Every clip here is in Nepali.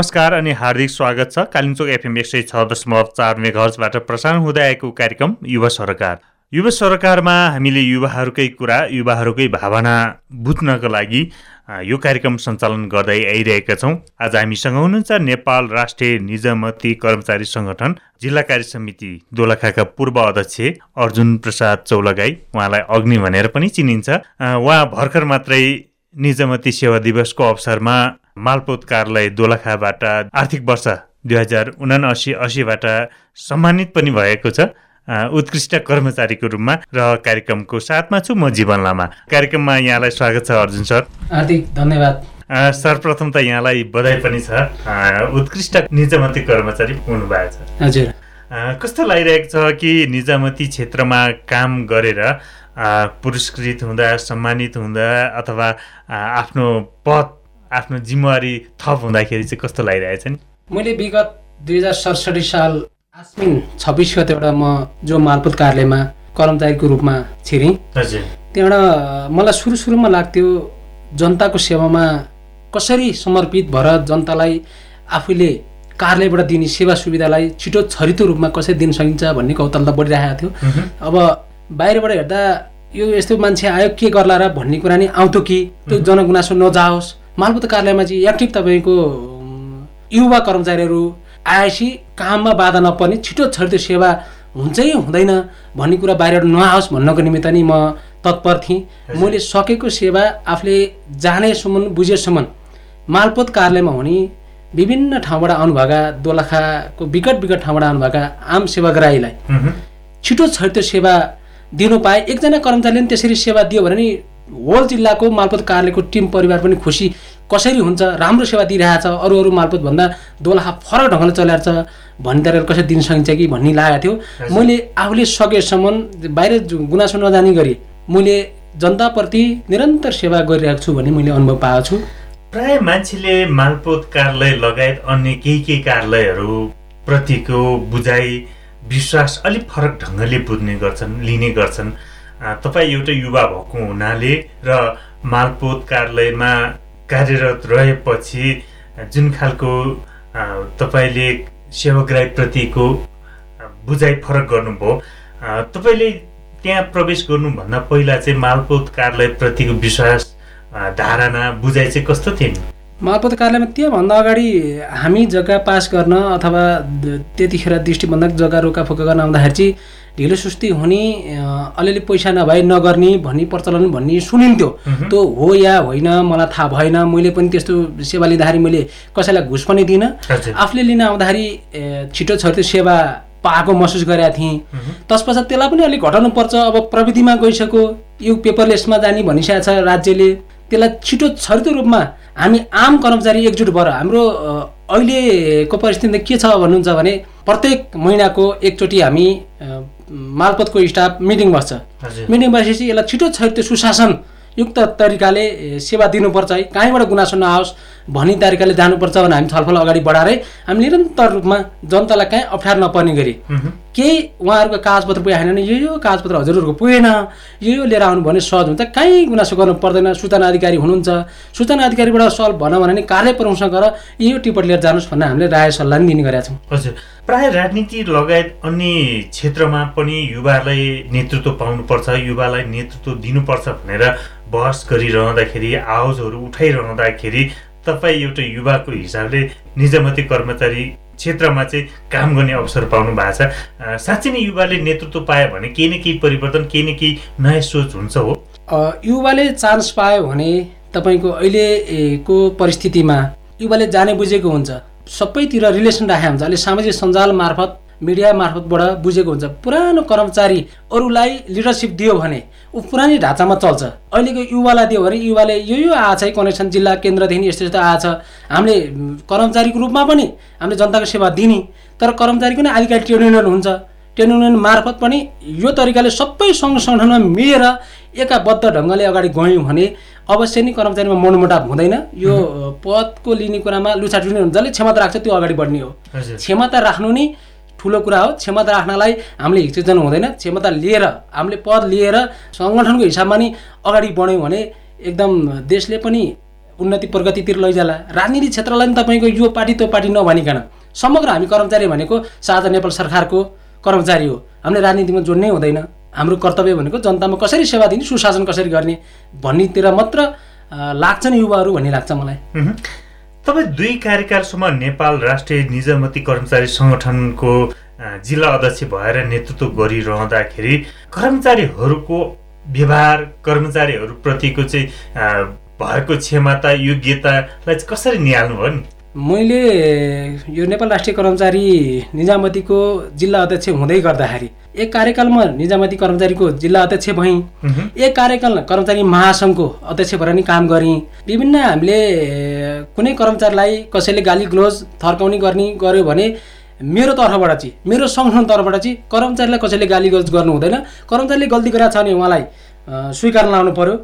नमस्कार अनि हार्दिक स्वागत छ कालिम्चोक एफएम एक सय छ दशमलव चार मेघर्सबाट प्रसारण हुँदै आएको कार्यक्रम युवा सरकार। युवा सरकारमा हामीले युवाहरूकै कुरा युवाहरूकै भावना बुझ्नको लागि यो कार्यक्रम सञ्चालन गर्दै आइरहेका छौँ। आज हामीसँग हुनुहुन्छ नेपाल राष्ट्रिय निजामती कर्मचारी सङ्गठन जिल्ला कार्य समिति दोलखाका पूर्व अध्यक्ष अर्जुन प्रसाद चौलगाई। उहाँलाई अग्नि भनेर पनि चिनिन्छ। उहाँ भर्खर मात्रै निजामती सेवा दिवसको अवसरमा मालपोत कार्यालय दोलखाबाट आर्थिक वर्ष दुई हजार उनासी असीबाट सम्मानित पनि भएको छ। उत्कृष्ट कर्मचारीको रूपमा र कार्यक्रमको साथमा छु म जीवन लामा। कार्यक्रममा यहाँलाई स्वागत छ अर्जुन सर। हार्दिक धन्यवाद। सर्वप्रथम त यहाँलाई बधाई पनि छ। उत्कृष्ट निजामती कर्मचारी हुनुभएको छ। हजुर। कस्तो लागिरहेको छ कि निजामती क्षेत्रमा काम गरेर पुरस्कृत हुँदा सम्मानित हुँदा अथवा आफ्नो पद आफ्नो जिम्मेवारी थप हुँदाखेरि चाहिँ कस्तो लागिरहेछ नि? मैले विगत दुई हजार सडसठी साल आश्विन छब्बिस गतेबाट म जो मालपुत कार्यालयमा कर्मचारीको रूपमा छिरेँ त्यहाँबाट मलाई सुरु सुरुमा लाग्थ्यो जनताको सेवामा कसरी समर्पित भएर जनतालाई आफूले कार्यालयबाट दिने सेवा सुविधालाई छिटो छरितो रूपमा कसरी दिन सकिन्छ भन्ने कौतलता बढिरहेको थियो। अब बाहिरबाट हेर्दा यो यस्तो मान्छे आयो के गर्ला र भन्ने कुरा नि आउँथ्यो कि? त्यो जनगुनासो नजाओस्। मालपुत कार्यालयमा चाहिँ एक्टिभ तपाईँको युवा कर्मचारीहरू आएपछि काममा बाधा नपर्ने छिटो छरितो सेवा हुन्छै हुँदैन भन्ने कुरा बाहिर नआओस् भन्नको निमित्त नि म तत्पर थिएँ। मैले सकेको सेवा आफूले जानेसम्म बुझेसम्म मालपोत कार्यालयमा हुने विभिन्न ठाउँबाट आउनुभएका दोलखाको विकट विकट ठाउँबाट आउनुभएका आम सेवाग्राहीलाई छिटो छरितो सेवा दिनु पाए एकजना कर्मचारीले पनि त्यसरी सेवा दियो भने नि होल जिल्लाको मालपोत कार्यालयको टिम परिवार पनि खुसी। कसरी हुन्छ? राम्रो सेवा दिइरहेको छ अरू अरू मालपोतभन्दा दोलखा फरक ढङ्गले चलाएको छ भन्ने तरिकाले कसरी दिन सकिन्छ कि भन्ने लागेको थियो। मैले आफूले सकेसम्म बाहिर गुनासो नजाने गरी मैले जनताप्रति निरन्तर सेवा गरिरहेको छु भन्ने मैले अनुभव पाएको छु। प्राय मान्छेले मालपोत कार्यालय लगायत अन्य केही केही कार्यालयहरू प्रतिको बुझाइ विश्वास अलिक फरक ढङ्गले बुझ्ने गर्छन् लिने गर्छन्। तपाईँ एउटा युवा भएको हुनाले र मालपोत कार्यालयमा कार्यरत रहेपछि जुन खालको तपाईँले सेवाग्राहीप्रतिको बुझाइ फरक गर्नुभयो तपाईँले त्यहाँ प्रवेश गर्नुभन्दा पहिला चाहिँ मालपोत कार्यालयप्रतिको विश्वास धारणा बुझाइ चाहिँ कस्तो थियो मालपोत कार्यालयमा त्योभन्दा अगाडि हामी जग्गा पास गर्न अथवा त्यतिखेर दृष्टिबन्धक जग्गा रोकाफोका गर्न आउँदाखेरि चाहिँ ढिलो सुस्ती हुने अलिअलि पैसा नभए नगर्ने भन्ने प्रचलन भन्ने सुनिन्थ्यो। त्यो हो या होइन मलाई थाहा भएन मैले पनि त्यस्तो सेवा लिँदाखेरि मैले कसैलाई घुस पनि दिइनँ। आफूले लिन आउँदाखेरि छिटो छरितो सेवा पाएको महसुस गरेका थिएँ। तसपश्चात त्यसलाई पनि अलिक घटाउनुपर्छ। अब प्रविधिमा गइसक्यो यो पेपरलेसमा जाने भनिसकेको छ राज्यले। त्यसलाई छिटो छरितो रूपमा हामी आम कर्मचारी एकजुट भएर हाम्रो अहिलेको परिस्थिति के छ भन्नुहुन्छ भने प्रत्येक महिनाको एकचोटि हामी मालपतको स्टाफ मिटिङ बस्छ। मिटिङ बसेपछि यसलाई छिटो छरितो सुशासन युक्त तरिकाले सेवा दिनुपर्छ है। कहीँबाट गुनासो नआओस् भन्ने तरिकाले जानुपर्छ भने हामी छलफल अगाडि बढाएरै हामी निरन्तर रूपमा जनतालाई कहीँ अप्ठ्यारो नपर्ने गरी। केही उहाँहरूको कागजपत्र पुगेन भने यो यो कागजपत्र हजुरहरूको पुगेन यो यो लिएर आउनु भने सहज हुन्छ। कहीँ गुनासो गर्नु पर्दैन सूचना अधिकारी हुनुहुन्छ। सूचना अधिकारीबाट सल्भ भन भने कार्य प्रमुखसँग गएर यो टिपट लिएर जानुहोस् भन्ने हामीले राय सल्लाह दिने गरेका छौँ। हजुर। प्राय राजनीति लगायत अन्य क्षेत्रमा पनि युवालाई नेतृत्व पाउनुपर्छ युवालाई नेतृत्व दिनुपर्छ भनेर बहस गरिरहँदाखेरि आवाजहरू उठाइरहँदाखेरि तपाईँ एउटा युवाको हिसाबले निजामती कर्मचारी क्षेत्रमा चाहिँ काम गर्ने अवसर पाउनु भएको छ। साँच्चै नै युवाले नेतृत्व पायो भने केही न केही परिवर्तन केही न केही नयाँ सोच हुन्छ हो। युवाले चान्स पायो भने तपाईँको अहिलेको परिस्थितिमा युवाले जाने बुझेको हुन्छ। सबैतिर रिलेसन राखेको हुन्छ। अहिले सामाजिक सञ्जाल मार्फत मिडिया मार्फतबाट बुझेको हुन्छ। पुरानो कर्मचारी अरूलाई लिडरसिप दियो भने ऊ पुरानै ढाँचामा चल्छ। अहिलेको युवालाई दियो भने युवाले यो यो आएछ है कनेक्सन जिल्ला केन्द्रदेखि यस्तो यस्तो आएछ हामीले कर्मचारीको रूपमा पनि हामीले जनताको सेवा दिने तर कर्मचारीको नै आधिकारिक ट्रेड युनियन हुन्छ। ट्रेड युनियन मार्फत पनि यो तरिकाले सबै सङ्घ सङ्गठनमा मिलेर एकाबद्ध ढङ्गले अगाडि गयौँ भने अवश्य नै कर्मचारीमा मनमुटाप हुँदैन। यो पदको लिने कुरामा लुछा जसले क्षमता राख्छ त्यो अगाडि बढ्ने हो। क्षमता राख्नु नै ठुलो कुरा हो क्षमता राख्नलाई हामीले हिचकिचन हुँदैन। क्षमता लिएर हामीले पद लिएर सङ्गठनको हिसाबमा नि अगाडि बढ्यौँ भने एकदम देशले पनि उन्नति प्रगतितिर लैजाला। राजनीति क्षेत्रलाई पनि तपाईँको यो पार्टी त्यो पार्टी नभनिकन। समग्र हामी कर्मचारी भनेको साझा नेपाल सरकारको कर्मचारी हो। हामीले राजनीतिमा जोड्नै हुँदैन। हाम्रो कर्तव्य भनेको जनतामा कसरी सेवा दिने सुशासन कसरी गर्ने भन्नेतिर मात्र लाग्छ नि युवाहरू भन्ने लाग्छ मलाई। तपाईँ दुई कार्यकालसम्म नेपाल राष्ट्रिय निजामती कर्मचारी सङ्गठनको जिल्ला अध्यक्ष भएर नेतृत्व गरिरहँदाखेरि कर्मचारीहरूको व्यवहार कर्मचारीहरूप्रतिको चाहिँ भएको क्षमता योग्यतालाई कसरी निहाल्नुभयो नि? मैले यो नेपाल राष्ट्रिय कर्मचारी निजामतीको जिल्ला अध्यक्ष हुँदै गर्दाखेरि एक कार्यकालमा निजामती कर्मचारीको जिल्ला अध्यक्ष भएँ। एक कार्यकाल कर्मचारी महासङ्घको अध्यक्ष भएर नि काम गरेँ। विभिन्न हामीले कुनै कर्मचारीलाई कसैले गाली ग्लोज थर्काउने गर्ने गर्यो भने मेरो तर्फबाट चाहिँ मेरो सङ्गठन तर्फबाट चाहिँ कर्मचारीलाई कसैले गाली ग्लोज गर्नु हुँदैन कर्मचारीले गल्ती गरेको छ भने उहाँलाई स्वीकार लाउनु पर्यो।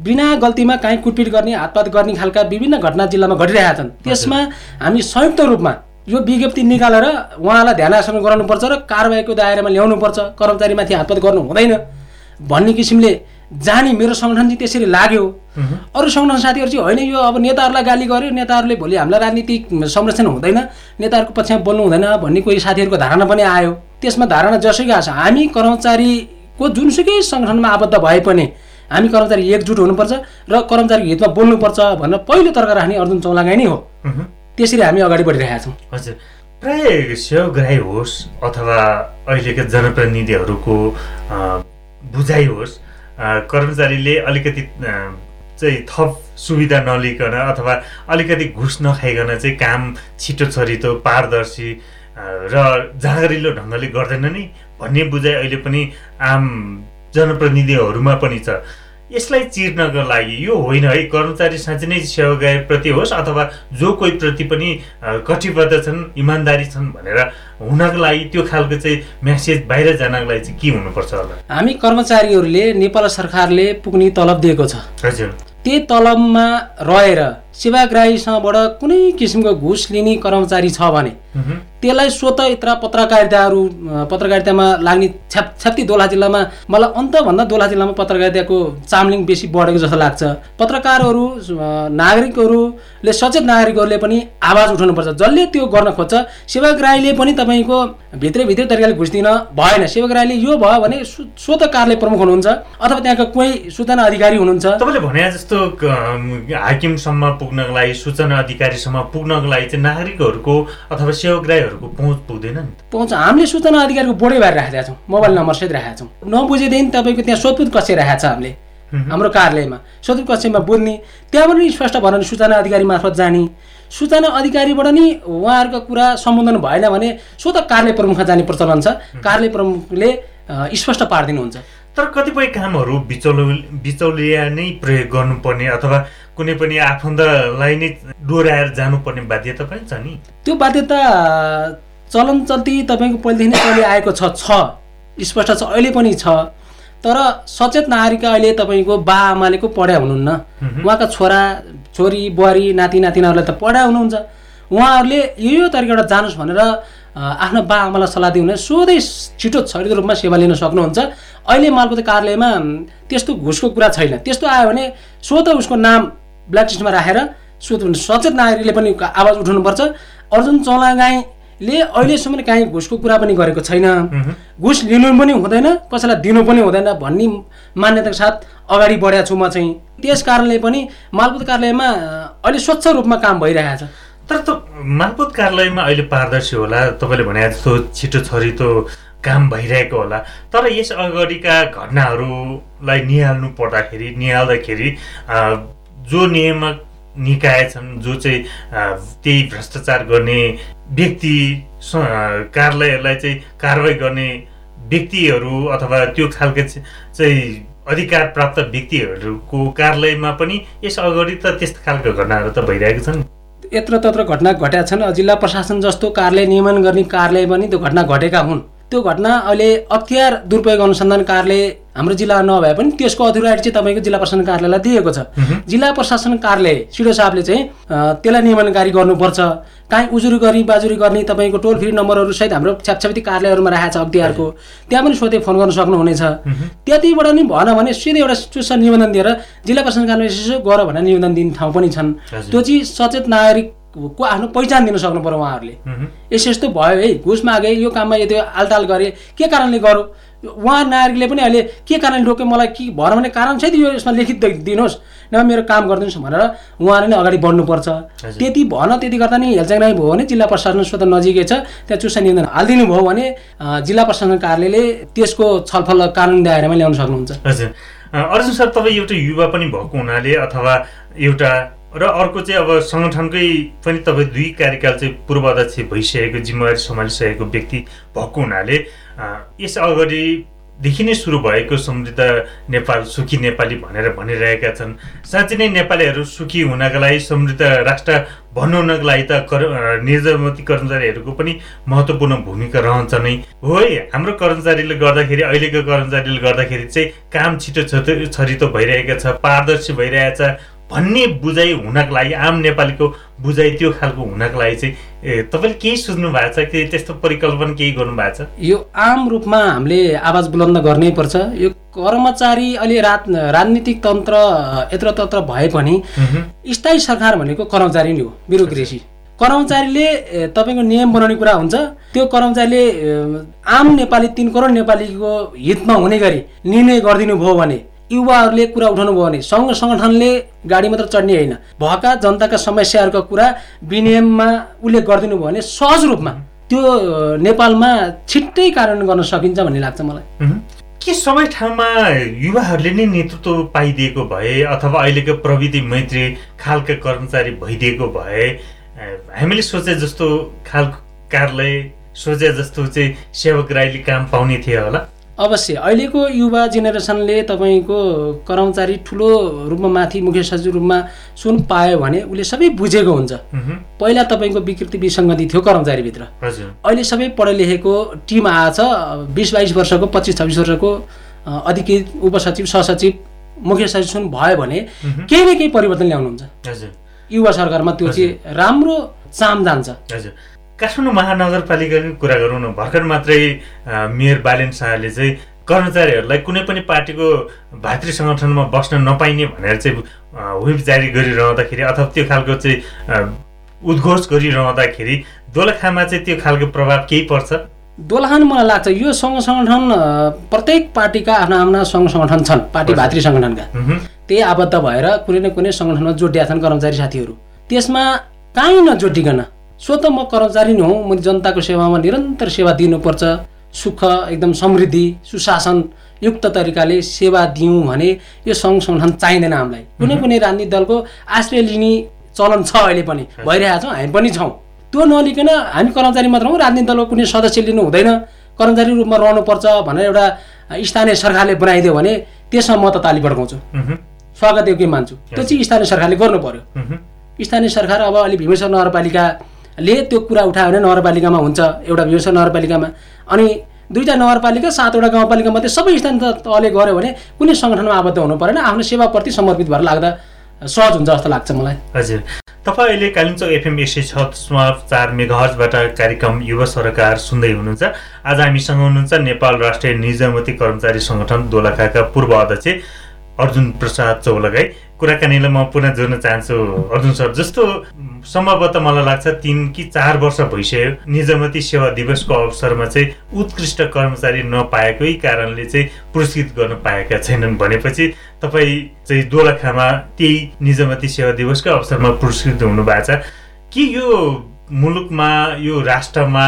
बिना गल्तीमा काहीँ कुटपिट गर्ने हातपात गर्ने खालका विभिन्न घटना जिल्लामा घटिरहेका छन्। त्यसमा हामी संयुक्त रूपमा यो विज्ञप्ति निकालेर उहाँलाई ध्यान आकर्षण गराउनुपर्छ र कारवाहीको दायरामा ल्याउनुपर्छ। कर्मचारीमाथि हातपात गर्नु हुँदैन। भन्ने किसिमले जाने मेरो सङ्गठन चाहिँ त्यसरी लाग्यो। अरू सङ्गठन साथीहरू चाहिँ होइन यो अब नेताहरूलाई गाली गर्यो। नेताहरूले भोलि हामीलाई राजनीतिक संरक्षण हुँदैन। नेताहरूको पक्षमा बोल्नु हुँदैन भन्ने कोही साथीहरूको धारणा पनि आयो। त्यसमा धारणा जसैको आएको छ हामी कर्मचारीको जुनसुकै सङ्गठनमा आबद्ध भए पनि हामी कर्मचारी एकजुट हुनुपर्छ र कर्मचारीको हितमा बोल्नुपर्छ भनेर पहिलो तर्क राख्ने अर्जुन चौलागाई नै हो। त्यसरी हामी अगाडि बढिरहेका छौँ। हजुर। प्राय सेवाग्राही होस् अथवा अहिलेका जनप्रतिनिधिहरूको बुझाइ होस् कर्मचारीले अलिकति चाहिँ थप सुविधा नलिकन अथवा अलिकति घुस नखाइकन चाहिँ काम छिटो छरितो पारदर्शी र जाँगरिलो ढङ्गले गर्दैन नि भन्ने बुझाइ अहिले पनि आम जनप्रतिनिधिहरूमा पनि छ। यसलाई चिर्नको लागि यो होइन है कर्मचारी साँच्चै नै सेवागारप्रति होस् अथवा जो कोही प्रति पनि कटिबद्ध छन् इमान्दारी छन् भनेर हुनको लागि त्यो खालको चाहिँ म्यासेज बाहिर जानको लागि चाहिँ के हुनुपर्छ होला? हामी कर्मचारीहरूले नेपाल सरकारले पुग्ने तलब दिएको छ। हजुर। त्यही तलबमा रहेर सेवाग्राहीसँगबाट कुनै किसिमको घुस लिने कर्मचारी छ भने त्यसलाई स्वत यत्र पत्रकारिताहरू पत्रकारितामा लाग्ने छ्याप छ्याप्ती दोलहा जिल्लामा मलाई अन्तभन्दा दोलहा जिल्लामा पत्रकारिताको चामलिङ बेसी बढेको जस्तो लाग्छ। पत्रकारहरू नागरिकहरूले सचेत नागरिकहरूले पनि आवाज उठाउनुपर्छ। जसले त्यो गर्न खोज्छ सेवाग्राहीले पनि तपाईँको भित्रै भित्रै तरिकाले घुस दिन भएन सेवाग्राहीले यो भयो भने स्वत कार्यालय प्रमुख हुनुहुन्छ अथवा त्यहाँको कोही सूचना अधिकारी हुनुहुन्छ। तपाईँले भने जस्तो हाकिमसम्म पुग्नको लागि सूचना अधिकारीसम्म पुग्नको लागि चाहिँ नागरिकहरूको अथवा सेवाग्राहीहरू पहुँच पुग्दैन नि पहुँच हामीले सूचना अधिकारीको बोर्डै बाहिर राखेका छौँ। मोबाइल नम्बर सहित राखेका छौँ। नबुझेदेखि तपाईँको त्यहाँ सोधपुत कक्षै राखेको छ हामीले? हाम्रो कार्यालयमा। सोधपुत कक्षमा बुझ्ने। त्यहाँबाट नि स्पष्ट भएर सूचना अधिकारी मार्फत जाने। सूचना अधिकारीबाट नि उहाँहरूको कुरा सम्बोधन भएन भने स्वत कार्यालय प्रमुखमा जाने प्रचलन छ। कार्यालय प्रमुखले स्पष्ट पारिदिनुहुन्छ। तर कतिपय कामहरू बिचौल बिचौलिया नै प्रयोग गर्नुपर्ने अथवा कुनै पनि आफन्तलाई नै डोराएर जानुपर्ने बाध्यता पनि छ नि? त्यो बाध्यता चलन चल्ती तपाईँको पहिलेदेखि नै कहिले आएको छ छ। स्पष्ट छ अहिले पनि छ। तर सचेत नागरिक अहिले तपाईँको बा आमाले को पढाइ हुनुहुन्न उहाँका छोरा छोरी बुहारी नाति नातिनाहरूलाई त पढाइ हुनुहुन्छ। उहाँहरूले यो यो तरिकाबाट जानुहोस् भनेर आफ्नो बा आमालाई सल्लाह दिनुहुने सोधै छिटो छरिदो रूपमा सेवा लिन सक्नुहुन्छ। अहिले मालपत कार्यालयमा त्यस्तो घुसको कुरा छैन। त्यस्तो आयो भने स्वत उसको नाम ब्ल्याक लिस्टमा राखेर सोध सचेत नागरिकले पनि आवाज उठाउनुपर्छ। अर्जुन चौलागाईले अहिलेसम्म काहीँ घुसको कुरा पनि गरेको छैन। घुस लिनु पनि हुँदैन कसैलाई दिनु पनि हुँदैन भन्ने मान्यताको साथ अगाडि बढेको छु म चाहिँ। त्यस कारणले पनि मालपुत कार्यालयमा अहिले स्वच्छ रूपमा काम भइरहेको छ तर त मालपुत कार्यालयमा अहिले पारदर्शी होला। तपाईँले भने जस्तो छिटो छरितो काम भइरहेको होला। तर यस अगाडिका घटनाहरूलाई निहाल्नु पर्दाखेरि निहाल्दाखेरि जो नियामक निकाय छन् जो चाहिँ त्यही भ्रष्टाचार गर्ने व्यक्ति कार्यालयहरूलाई चाहिँ कारवाही गर्ने व्यक्तिहरू अथवा त्यो खालको चाहिँ अधिकार प्राप्त व्यक्तिहरूको कार्यालयमा पनि यस अगाडि त त्यस्तो खालको घटनाहरू त भइरहेको छन्। यत्र तत्र घटना घटेका छन्। जिल्ला प्रशासन जस्तो कार्यालय नियमन गर्ने कार्यालय पनि त्यो घटना घटेका हुन्। त्यो घटना अहिले अख्तियार दुरुपयोग अनुसन्धान कार्यालय हाम्रो जिल्ला नभए पनि त्यसको अथोरिटी चाहिँ तपाईँको जिल्ला प्रशासन कार्यालयलाई दिएको छ। जिल्ला प्रशासन कार्यालय सिडो साहबले चाहिँ त्यसलाई नियमनकारी गर्नुपर्छ। काहीँ उजुरी गर्ने बाजुरी गर्ने तपाईँको टोल फ्री नम्बरहरू सहित हाम्रो छ्यापछ्याप्ती कार्यालयहरूमा राखेको छ अख्तियारको। त्यहाँ पनि सोधे फोन गर्न सक्नुहुनेछ। त्यतिबाट नि भएन भने सिधै एउटा चुस्त निवेदन दिएर जिल्ला प्रशासन कार्यालय यसो गर भनेर निवेदन दिने ठाउँ पनि छन्। त्यो चाहिँ सचेत नागरिक को आफ्नो पहिचान दिन सक्नु पर्यो उहाँहरूले। यस्तो यस्तो भयो है। घुस मागे यो काममा यति आलटाल गरे। के कारणले गरौँ? उहाँ नागरिकले पनि अहिले के कारणले रोक्यो मलाई के भएर भने कारण सहित यो यसमा लिखित दिनुहोस्। न मेरो काम गरिदिनुहोस् भनेर उहाँले नै अगाडि बढ्नुपर्छ। त्यति भन त्यति गर्दा नि हेलचाङ भयो भने जिल्ला प्रशासन स्वतः नजिकै छ। त्यहाँ चुसा निवेदन हालिदिनु भयो भने जिल्ला प्रशासन कार्यालयले त्यसको छलफल कानुन दायरामा ल्याउन सक्नुहुन्छ। हजुर। अर्जुन सर तपाईँ एउटा युवा पनि भएको हुनाले अथवा एउटा र अर्को चाहिँ अब सङ्गठनकै पनि तपाईँ दुई कार्यकाल चाहिँ पूर्वाध्यक्ष भइसकेको जिम्मेवारी सम्हालिसकेको व्यक्ति भएको हुनाले यस अगाडिदेखि नै सुरु भएको समृद्ध नेपाल सुखी नेपाली भनेर भनिरहेका छन्। साँच्चै नै नेपालीहरू सुखी हुनका लागि समृद्ध राष्ट्र भन्नुहुनको लागि त कर निर्जमती कर्मचारीहरूको पनि महत्त्वपूर्ण भूमिका रहन्छ नै। हो है हाम्रो कर्मचारीले गर्दाखेरि अहिलेको कर्मचारीले गर्दाखेरि चाहिँ काम छिटो छरितो भइरहेको छ पारदर्शी भइरहेछ भन्ने बुझाइ हुनको लागि आम नेपालीको बुझाइ त्यो खालको हुनको लागि चाहिँ तपाईँले केही सोच्नु भएको छ कि त्यस्तो परिकल्पना केही गर्नु भएको छ? यो आम रूपमा हामीले आवाज बुलन्द गर्नै पर्छ। यो कर्मचारी अहिले रात राजनीतिक तन्त्र यत्र तत्र भए पनि स्थायी सरकार भनेको कर्मचारी नै हो ब्युरोक्रेसी। कर्मचारीले तपाईँको नियम बनाउने कुरा हुन्छ। त्यो कर्मचारीले आम नेपाली तिन करोड नेपालीको हितमा हुने गरी निर्णय गरिदिनु भयो भने युवाहरूले कुरा उठाउनु भयो भने सङ्घ सङ्गठनले गाडी मात्र चढ्ने होइन। भएका जनताका समस्याहरूको कुरा विनियममा उल्लेख गरिदिनु भयो भने सहज रूपमा त्यो नेपालमा छिट्टै कारण गर्न सकिन्छ भन्ने लाग्छ मलाई। के सबै ठाउँमा युवाहरूले नै नेतृत्व पाइदिएको भए अथवा अहिलेको प्रविधि मैत्री खालका कर्मचारी भइदिएको भए हामीले सोचे जस्तो खालको कार्यालय सोचे जस्तो चाहिँ सेवक राईले काम पाउने थिए होला। अवश्य। अहिलेको युवा जेनेरेसनले तपाईँको कर्मचारी ठुलो रूपमा माथि मुख्य सचिव रूपमा सुन पायो भने उसले सबै बुझेको हुन्छ। पहिला तपाईँको विकृति विसङ्गति थियो कर्मचारीभित्र। अहिले सबै पढे लेखेको टिम आएछ बिस बाइस वर्षको पच्चिस छब्बिस वर्षको अधिकृत उपसचिव सहसचिव मुख्य सचिव सुन भयो भने केही न केही परिवर्तन ल्याउनुहुन्छ। युवा सरकारमा त्यो चाहिँ राम्रो चाम जान्छ। काठमाडौँ महानगरपालिकाको कुरा गरौँ न भर्खर मात्रै मेयर बालेन शाहले चाहिँ कर्मचारीहरूलाई कुनै पनि पार्टीको भातृ सङ्गठनमा बस्न नपाइने भनेर चाहिँ व्हिप जारी गरिरहँदाखेरि अथवा त्यो खालको चाहिँ उद्घोष गरिरहँदाखेरि दोलखामा चाहिँ त्यो खालको प्रभाव केही पर्छ? दोलखान मलाई लाग्छ यो सङ्घ सङ्गठन प्रत्येक पार्टीका आफ्ना आफ्ना सङ्घ सङ्गठन छन् पार्टी भातृ सङ्गठनका। त्यही आबद्ध भएर कुनै न कुनै सङ्गठनमा जोडिया छन् कर्मचारी साथीहरू। त्यसमा काहीँ नजोटिकन स्वत म कर्मचारी नै हुँ म जनताको सेवामा निरन्तर सेवा दिनुपर्छ। सुख एकदम समृद्धि सुशासन युक्त तरिकाले सेवा दिउँ भने यो सङ्घ सङ्गठन चाहिँदैन हामीलाई। कुनै कुनै राजनीतिक दलको आश्रय लिने चलन छ अहिले पनि भइरहेको छ हामी पनि छौँ। त्यो नलिकन हामी कर्मचारी मात्र हौँ राजनीतिक दलको कुनै सदस्य लिनु हुँदैन। कर्मचारी रूपमा रहनुपर्छ भनेर एउटा स्थानीय सरकारले बनाइदियो भने त्यसमा म त ताली पड्काउँछु स्वागत योग्य मान्छु? त्यो चाहिँ स्थानीय सरकारले गर्नु पर्यो। स्थानीय सरकार अब अलि भीमेश्वर नगरपालिका ले त्यो कुरा उठायो भने नगरपालिकामा हुन्छ एउटा व्यवस नगरपालिकामा। अनि दुईवटा नगरपालिका सातवटा गाउँपालिका मात्रै सबै स्थान तहले गऱ्यो भने कुनै सङ्गठनमा आबद्ध हुनु परेन आफ्नो सेवाप्रति समर्पित भएर लाग्दा सहज हुन्छ जस्तो लाग्छ मलाई। हजुर। तपाईँ अहिले कालिम्पोङ एफएम एक सय छ चार मेघहजबाट कार्यक्रम युवा सरकार सुन्दै हुनुहुन्छ। आज हामीसँग हुनुहुन्छ नेपाल राष्ट्रिय निजामती कर्मचारी सङ्गठन दोलखाका पूर्व अध्यक्ष अर्जुन प्रसाद चौलगाई कुराकानीलाई म पुनः जोड्न चाहन्छु। अर्जुन सर जस्तो सम्भवतः मलाई लाग्छ तिन कि चार वर्ष भइसक्यो। निजामती सेवा दिवसको अवसरमा चाहिँ उत्कृष्ट कर्मचारी नपाएकै कारणले चाहिँ पुरस्कृत गर्न पाएका छैनन् भनेपछि तपाईँ चाहिँ दोलखामा त्यही निजामती सेवा दिवसको अवसरमा पुरस्कृत हुनुभएको छ। के यो मुलुकमा यो राष्ट्रमा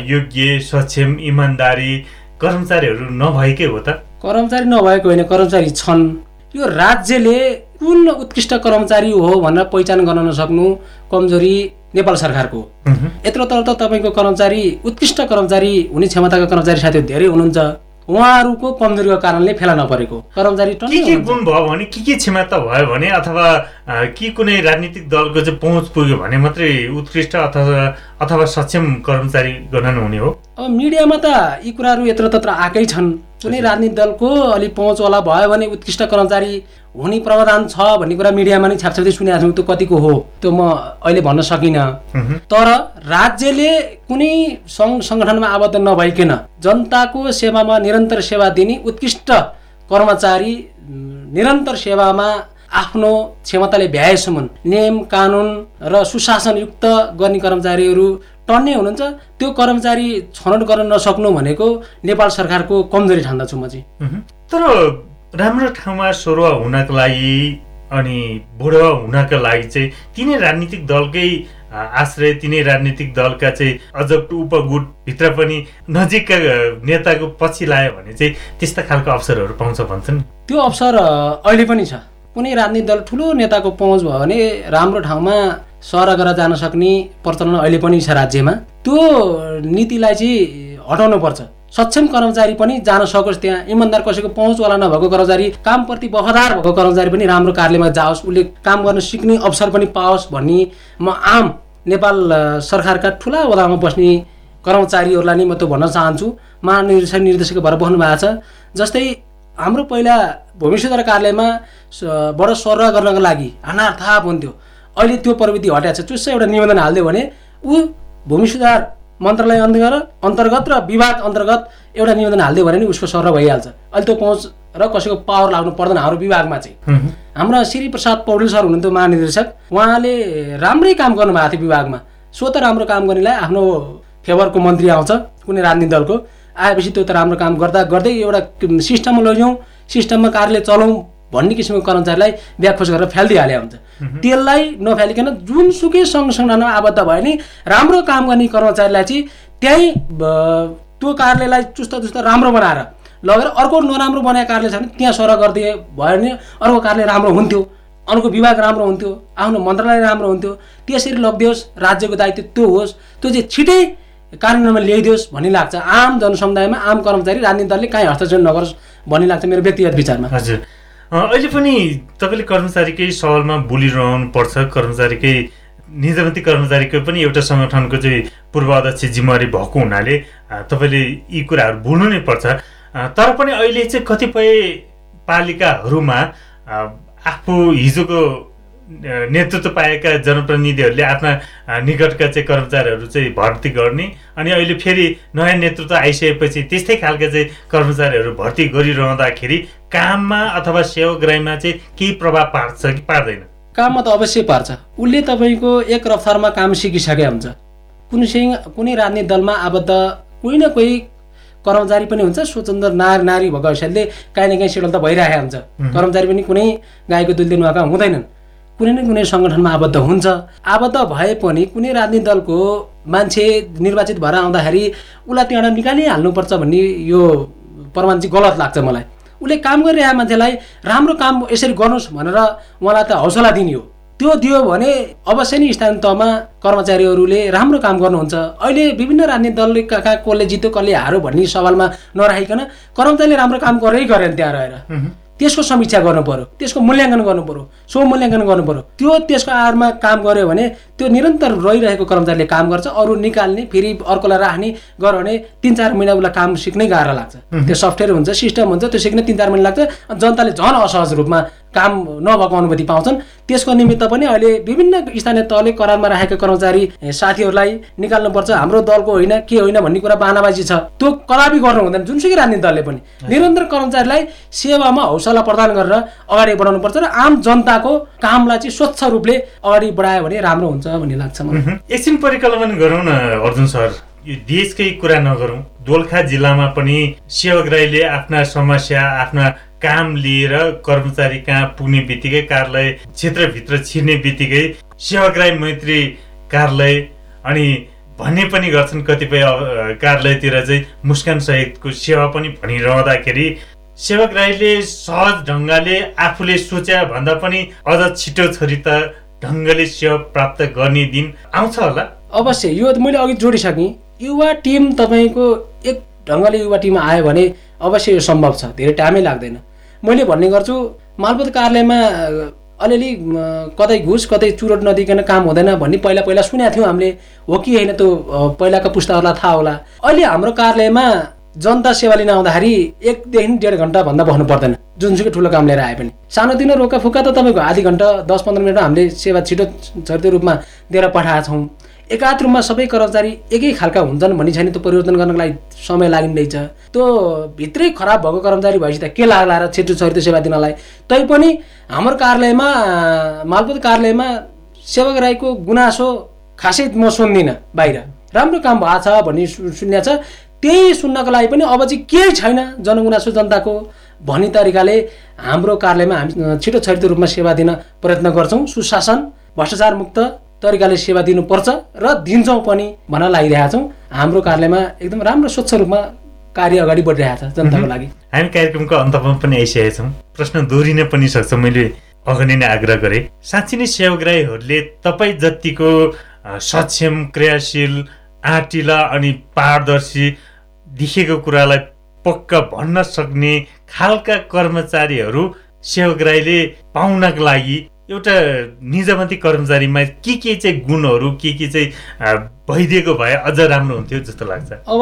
योग्य सक्षम इमान्दारी कर्मचारीहरू नभएकै हो त? कर्मचारी नभएको होइन कर्मचारी छन्। यो राज्यले कुन उत्कृष्ट कर्मचारी हो भनेर पहिचान गर्न नसक्नु कमजोरी नेपाल सरकारको। यत्रो तर त तपाईँको कर्मचारी उत्कृष्ट कर्मचारी हुने क्षमताका कर्मचारी साथीहरू धेरै हुनुहुन्छ। उहाँहरूको कमजोरीको कारणले फेला नपरेको। कर्मचारी के के गुण भयो भने के के क्षमता भयो भने अथवा के कुनै राजनीतिक दलको चाहिँ पहुँच पुग्यो भने मात्रै उत्कृष्ट अथवा अथवा सक्षम कर्मचारी गणना हुने हो? अब मिडियामा त यी कुराहरू यत्र तत्र आएकै छन्। कुनै राजनीतिक दलको अलिक पहुँचवाला भयो भने उत्कृष्ट कर्मचारी हुने प्रावधान छ भन्ने कुरा मिडियामा नै छ्यापछ्याप्दै सुनेको छौँ। त्यो कतिको हो? त्यो म अहिले भन्न सकिनँ। तर राज्यले कुनै सङ्घ सङ्गठनमा आबद्ध नभइकन जनताको सेवामा निरन्तर सेवा दिने उत्कृष्ट कर्मचारी निरन्तर सेवामा आफ्नो क्षमताले भ्याएसम्म नियम कानुन र सुशासनयुक्त गर्ने कर्मचारीहरू टन्ने हुनुहुन्छ। त्यो कर्मचारी छनौट गर्न नसक्नु भनेको नेपाल सरकारको कमजोरी ठान्दछु म चाहिँ। तर राम्रो ठाउँमा सरुवा हुनको लागि अनि बुढवा हुनका लागि चाहिँ तिनै राजनीतिक दलकै आश्रय तिनै राजनीतिक दलका चाहिँ अझ उपगुटभित्र पनि नजिकका नेताको पछि लायो भने चाहिँ त्यस्ता खालको अवसरहरू पाउँछ भन्छन्। त्यो अवसर अहिले पनि छ। कुनै राजनीतिक दल ठुलो नेताको पहुँच भयो भने राम्रो ठाउँमा सर गरेर जान सक्ने प्रचलन अहिले पनि छ राज्यमा। त्यो नीतिलाई चाहिँ हटाउनु पर्छ। सक्षम कर्मचारी पनि जान सकोस् त्यहाँ। इमान्दार कसैको पहुँचवाला नभएको कर्मचारी कामप्रति वफादार भएको कर्मचारी पनि राम्रो कार्यालयमा जाओस्। उसले काम गर्न सिक्ने अवसर पनि पाओस् भन्ने म आम नेपाल सरकारका ठुला ओदामा बस्ने कर्मचारीहरूलाई नै म त्यो भन्न चाहन्छु। महानिर्देशक निर्देशक भएर बस्नु भएको छ। जस्तै हाम्रो पहिला भूमि सुधार कार्यालयमा बडो सरह गर्नको लागि हानार थाहा हुन्थ्यो। अहिले त्यो प्रविधि हटाएको छ चुस्सै एउटा निवेदन हालिदियो भने ऊ भूमि सुधार मन्त्रालय अन्तर्गत अन्तर्गत र विभाग अन्तर्गत एउटा निवेदन हालिदियो भने नि उसको सरह भइहाल्छ। अहिले त्यो पहुँच र कसैको पावर लाग्नु पर्दैन हाम्रो विभागमा चाहिँ। हाम्रा श्री प्रसाद पौडेल सर हुनुहुन्थ्यो महानिर्देशक उहाँले राम्रै काम गर्नुभएको थियो विभागमा। सो त राम्रो काम गर्नेलाई आफ्नो फेभरको मन्त्री आउँछ कुनै राजनीतिक दलको। आएपछि त्यो त राम्रो काम गर्दा गर्दै एउटा सिस्टममा लैजाउँ सिस्टममा कार्यालय चलाउँ भन्ने किसिमको कर्मचारीलाई व्याखोज गरेर फ्यालिदिइहाले हुन्छ। त्यसलाई नफ्यालिकन जुनसुकै सङ्घ सङ्गठनमा आबद्ध भयो भने राम्रो काम गर्ने कर्मचारीलाई चाहिँ त्यहीँ त्यो कार्यालयलाई चुस्त चुस्त राम्रो बनाएर लगेर अर्को नराम्रो बनाएको कार्यालय छ भने त्यहाँ सर गरिदिए भयो भने अर्को कार्यालय राम्रो हुन्थ्यो अर्को विभाग राम्रो हुन्थ्यो आफ्नो मन्त्रालय राम्रो हुन्थ्यो त्यसरी लगिदियोस् राज्यको दायित्व त्यो होस् त्यो चाहिँ छिटै कार्यान्वयनमा ल्याइदियोस् भन्ने लाग्छ। आम जनसमुदायमा आम कर्मचारी राजनीतिक दलले काहीँ हस्तक्षेप नगरोस् भन्ने लाग्छ मेरो व्यक्तिगत विचारमा। हजुर। अहिले पनि तपाईँले कर्मचारीकै सवालमा बोलिरहनु पर्छ कर्मचारीकै निजामती कर्मचारीको पनि एउटा सङ्गठनको चाहिँ पूर्व अध्यक्ष जिम्मेवारी भएको हुनाले तपाईँले यी कुराहरू बोल्नु नै पर्छ। तर पनि अहिले चाहिँ कतिपय पालिकाहरूमा आफू हिजोको नेतृत्व पाएका जनप्रतिनिधिहरूले आफ्ना निकटका चाहिँ कर्मचारीहरू चाहिँ भर्ती गर्ने अनि अहिले फेरि नयाँ नेतृत्व आइसकेपछि त्यस्तै खालका चाहिँ कर्मचारीहरू भर्ती गरिरहँदाखेरि काममा अथवा सेवाग्राहीमा चाहिँ केही प्रभाव पार्छ कि पार्दैन? काममा त अवश्य पार्छ। उसले तपाईँको एक रफ्तारमा काम सिकिसके हुन्छ। कुनै कुनै राजनीतिक दलमा आबद्ध कोही न कोही कर्मचारी पनि हुन्छ। स्वतन्त्र नारी नारी भएको हिसाबले काहीँ न काहीँ सेडल त भइरहेको हुन्छ। कर्मचारी पनि कुनै गाईको दुध दिनु हुँदैनन्। कुनै न कुनै सङ्गठनमा आबद्ध हुन्छ। आबद्ध भए पनि कुनै राजनीतिक दलको मान्छे निर्वाचित भएर आउँदाखेरि उसलाई त्यहाँबाट निकालिहाल्नुपर्छ भन्ने यो प्रमाण चाहिँ गलत लाग्छ मलाई। उसले काम गरिरहेको मान्छेलाई राम्रो काम यसरी गर्नुहोस् भनेर उहाँलाई त हौसला दिने हो त्यो दियो भने अवश्य नै स्थानीय तहमा कर्मचारीहरूले राम्रो काम गर्नुहुन्छ। अहिले विभिन्न राजनीतिक दलले कहाँ कसले जित्यो कसले हारो भन्ने सवालमा नराखिकन कर्मचारीले राम्रो काम गरेरै गरेन त्यहाँ रहेर। त्यसको समीक्षा गर्नु पर्यो त्यसको मूल्याङ्कन गर्नु पर्यो सो मूल्याङ्कन गर्नु पर्यो। त्यो त्यसको आधारमा काम गर्यो भने त्यो निरन्तर रहिरहेको कर्मचारीले काम गर्छ अरू निकाल्ने फेरि अर्कोलाई राख्ने गर्यो भने तिन चार महिना उसलाई काम सिक्नै गाह्रो लाग्छ। त्यो सफ्टवेयर हुन्छ सिस्टम हुन्छ त्यो सिक्न तिन चार महिना लाग्छ जनताले झन् असहज रूपमा काम नभएको अनुभूति पाउँछन्। त्यसको निमित्त पनि अहिले विभिन्न स्थानीय तहले करारमा राखेका कर्मचारी साथीहरूलाई निकाल्नुपर्छ। हाम्रो दलको होइन के होइन भन्ने कुरा बानाबाजी छ। त्यो कदापि गर्नु हुँदैन जुनसुकै राजनीतिक दलले पनि। निरन्तर कर्मचारीलाई सेवामा हौसला प्रदान गरेर अगाडि बढाउनु पर्छ र आम जनताको कामलाई चाहिँ स्वच्छ रूपले अगाडि बढायो भने राम्रो हुन्छ भन्ने लाग्छ मलाई। एकछिन परिकल्पना गरौँ न अर्जुन सर। यो देशकै कुरा नगरौँ। दोलखा जिल्लामा पनि सेवाग्राहीले आफ्ना समस्या आफ्ना काम लिएर कर्मचारी कहाँ पुग्ने बित्तिकै कार्यालय क्षेत्रभित्र छिर्ने बित्तिकै सेवाग्राही मैत्री कार्यालय अनि भन्ने पनि गर्छन् कतिपय कार्यालयतिर चाहिँ मुस्कान सहितको सेवा पनि भनिरहँदाखेरि सेवाग्राहीले सहज ढङ्गले आफूले सोचे भन्दा पनि अझ छिटो छोरी त ढङ्गले सेवा प्राप्त गर्ने दिन आउँछ होला। अवश्य यो मैले अघि जोडिसकेँ। युवा टिम तपाईँको एक ढङ्गले युवा टिम आयो भने अवश्य यो सम्भव छ। धेरै टाइमै लाग्दैन। मैले भन्ने गर्छु मालपोत कार्यालयमा अलिअलि कतै घुस कतै चुरोट नदिकन काम हुँदैन भन्ने पहिला पहिला सुनेको थियौँ हामीले। हो कि होइन त्यो पहिलाको पुस्ताहरूलाई थाहा होला। अहिले हाम्रो कार्यालयमा जनता सेवा लिन आउँदाखेरि एकदेखि डेढ घन्टाभन्दा भन्नु पर्दैन। जुनसुकै ठुलो काम लिएर आए पनि। सानोतिनो रोका फुका त तपाईँको आधी घन्टा दस पन्ध्र मिनटमा हामीले सेवा छिटो छरितो रूपमा दिएर पठाएका छौँ। एकाध रूपमा सबै कर्मचारी एकै खालका हुन्छन् भन्ने छैन त्यो परिवर्तन गर्नको लागि समय लागिँदैछ। त्यो भित्रै खराब भएको कर्मचारी भएपछि त के लाग्ला र छिटो छरितो सेवा दिनलाई? तैपनि हाम्रो कार्यालयमा मालपोत कार्यालयमा सेवक राईको गुनासो खासै म सुन्दिनँ बाहिर। राम्रो काम भएको छ भन्ने सुन्या छ। त्यही सुन्नको लागि पनि अब चाहिँ केही छैन जनगुनासो जनताको भन्ने तरिकाले हाम्रो कार्यालयमा हामी छिटो छरितो रूपमा सेवा दिन प्रयत्न गर्छौँ। सुशासन भ्रष्टाचार मुक्त तरिकाले सेवा दिनुपर्छ र दिन्छौँ पनि भन्न लागिरहेका छौँ हाम्रो कार्यालयमा एकदम राम्रो स्वच्छ रूपमा कार्य अगाडि बढिरहेको छ जनताको लागि। हामी कार्यक्रमको अन्तमा पनि आइसकेका छौँ प्रश्न दोहोरिन पनि सक्छ। मैले अगाडि नै आग्रह गरेँ। साँच्ची नै सेवाग्राहीहरूले तपाईँ जतिको सक्षम क्रियाशील आँटिला अनि पारदर्शी देखेको कुरालाई पक्का भन्न सक्ने खालका कर्मचारीहरू सेवाग्राहीले पाउनको लागि एउटा निजामती कर्मचारीमा के के चाहिँ गुणहरू के के चाहिँ भइदिएको भए अझ राम्रो हुन्थ्यो जस्तो लाग्छ? अब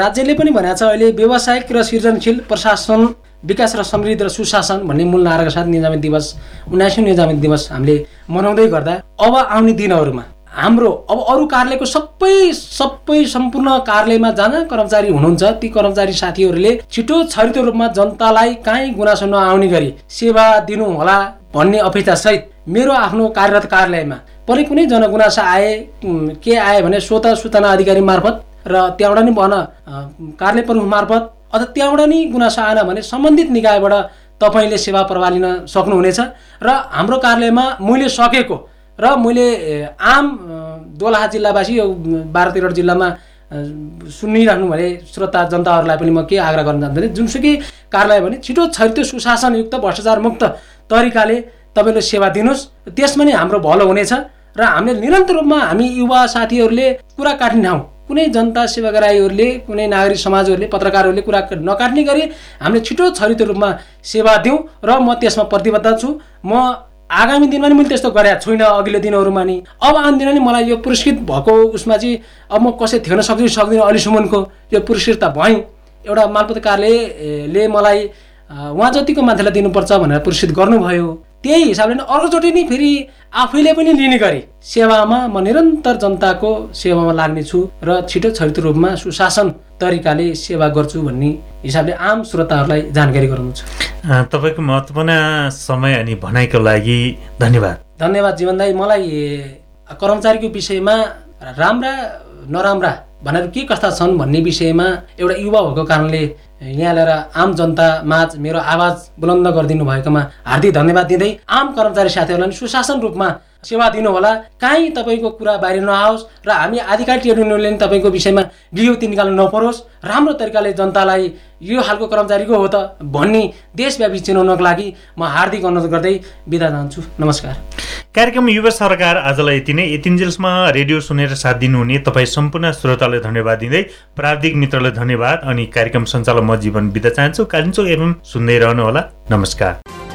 राज्यले पनि भनेको छ अहिले व्यावसायिक र सृजनशील प्रशासन विकास र समृद्ध र सुशासन भन्ने मूल नाराका साथ निजामती दिवस उन्नाइसौँ निजामती दिवस हामीले मनाउँदै गर्दा अब आउने दिनहरूमा हाम्रो अब अरू कार्यालयको सबै सबै सम्पूर्ण कार्यालयमा जहाँ कर्मचारी हुनुहुन्छ। ती कर्मचारी साथीहरूले छिटो छरितो रूपमा जनतालाई काहीँ गुनासो नआउने गरी सेवा दिनु होला भन्ने अपेक्षा सहित मेरो आफ्नो कार्यरत कार्यालयमा पनि कुनै जनगुनासो आए के आए भने स्वत सूचना अधिकारी मार्फत र त्यहाँबाट नि भन कार्यालय प्रमुख मार्फत अथवा त्यहाँबाट नि गुनासो आएन भने सम्बन्धित निकायबाट तपाईँले सेवा प्रवाह लिन सक्नुहुनेछ। र हाम्रो कार्यालयमा मैले सकेको र मैले आम दोलहा जिल्लावासी यो बाह्र तेह्र जिल्लामा सुनिरहनु भने श्रोता जनताहरूलाई पनि म के आग्रह गर्न चाहन्छु जुनसुकै कार्यालय भने छिटो छरितो सुशासनयुक्त भ्रष्टाचार मुक्त तरिकाले तपाईँले सेवा दिनुहोस्। त्यसमा नै हाम्रो भलो हुनेछ र हामीले निरन्तर रूपमा हामी युवा साथीहरूले कुरा काट्ने ठाउँ कुनै जनता सेवाग्राहीहरूले कुनै नागरिक समाजहरूले पत्रकारहरूले कुरा नकाट्ने गरी हामीले छिटो छरितो रूपमा सेवा दिउँ र म त्यसमा प्रतिबद्ध छु। म आगामी दिनमा नि मैले त्यस्तो गरेको छुइनँ अघिल्लो दिनहरूमा नि। अब आउने दिन नि मलाई यो पुरस्कृत भएको उसमा चाहिँ अब म कसै थिएन सक्छु सक्दिनँ अहिलेसम्मको यो पुरस्कृत त भएँ। एउटा मालपत कार्यालयले मलाई उहाँ जतिको मान्छेलाई दिनुपर्छ भनेर पुरस्कृत गर्नुभयो। त्यही हिसाबले नै अर्कोचोटि नै फेरि आफैले पनि लिने गरी। सेवामा म निरन्तर जनताको सेवामा लाग्नेछु र छिटो छरितो रूपमा सुशासन तरिकाले सेवा गर्छु भन्ने हिसाबले आम श्रोताहरूलाई जानकारी गराउनु छ। तपाईँको महत्त्वपूर्ण समय अनि भनाइको लागि धन्यवाद। धन्यवाद जीवन दाई मलाई कर्मचारीको विषयमा राम्रा नराम्रा भनेर के कस्ता छन् भन्ने विषयमा एउटा युवा भएको कारणले यहाँ ल्याएर आम जनता माझ मेरो आवाज बुलन्द गरिदिनु भएकोमा हार्दिक धन्यवाद दिँदै आम कर्मचारी साथीहरूलाई सुशासन रूपमा सेवा दिनुहोला। काहीँ तपाईँको कुरा बाहिर नआओस् र हामी आधिकारिक ट्रेड युनियनले तपाईँको विषयमा विज्ञप्ति निकाल्नु नपरोस्। राम्रो तरिकाले जनतालाई यो खालको कर्मचारीको हो त भन्ने देशव्यापी चिनाउनको लागि म हार्दिक अनुरोध गर्दै बिदा चाहन्छु नमस्कार। कार्यक्रम युवा सरकार आजलाई यति नै। यतिन्जेलसमा रेडियो सुनेर साथ दिनुहुने तपाईँ सम्पूर्ण श्रोतालाई धन्यवाद दिँदै प्राविधिक मित्रलाई धन्यवाद। अनि कार्यक्रम सञ्चालन म जीवन बिदा चाहन्छु। कालिम्चोक एवं सुन्दै रहनुहोला। नमस्कार।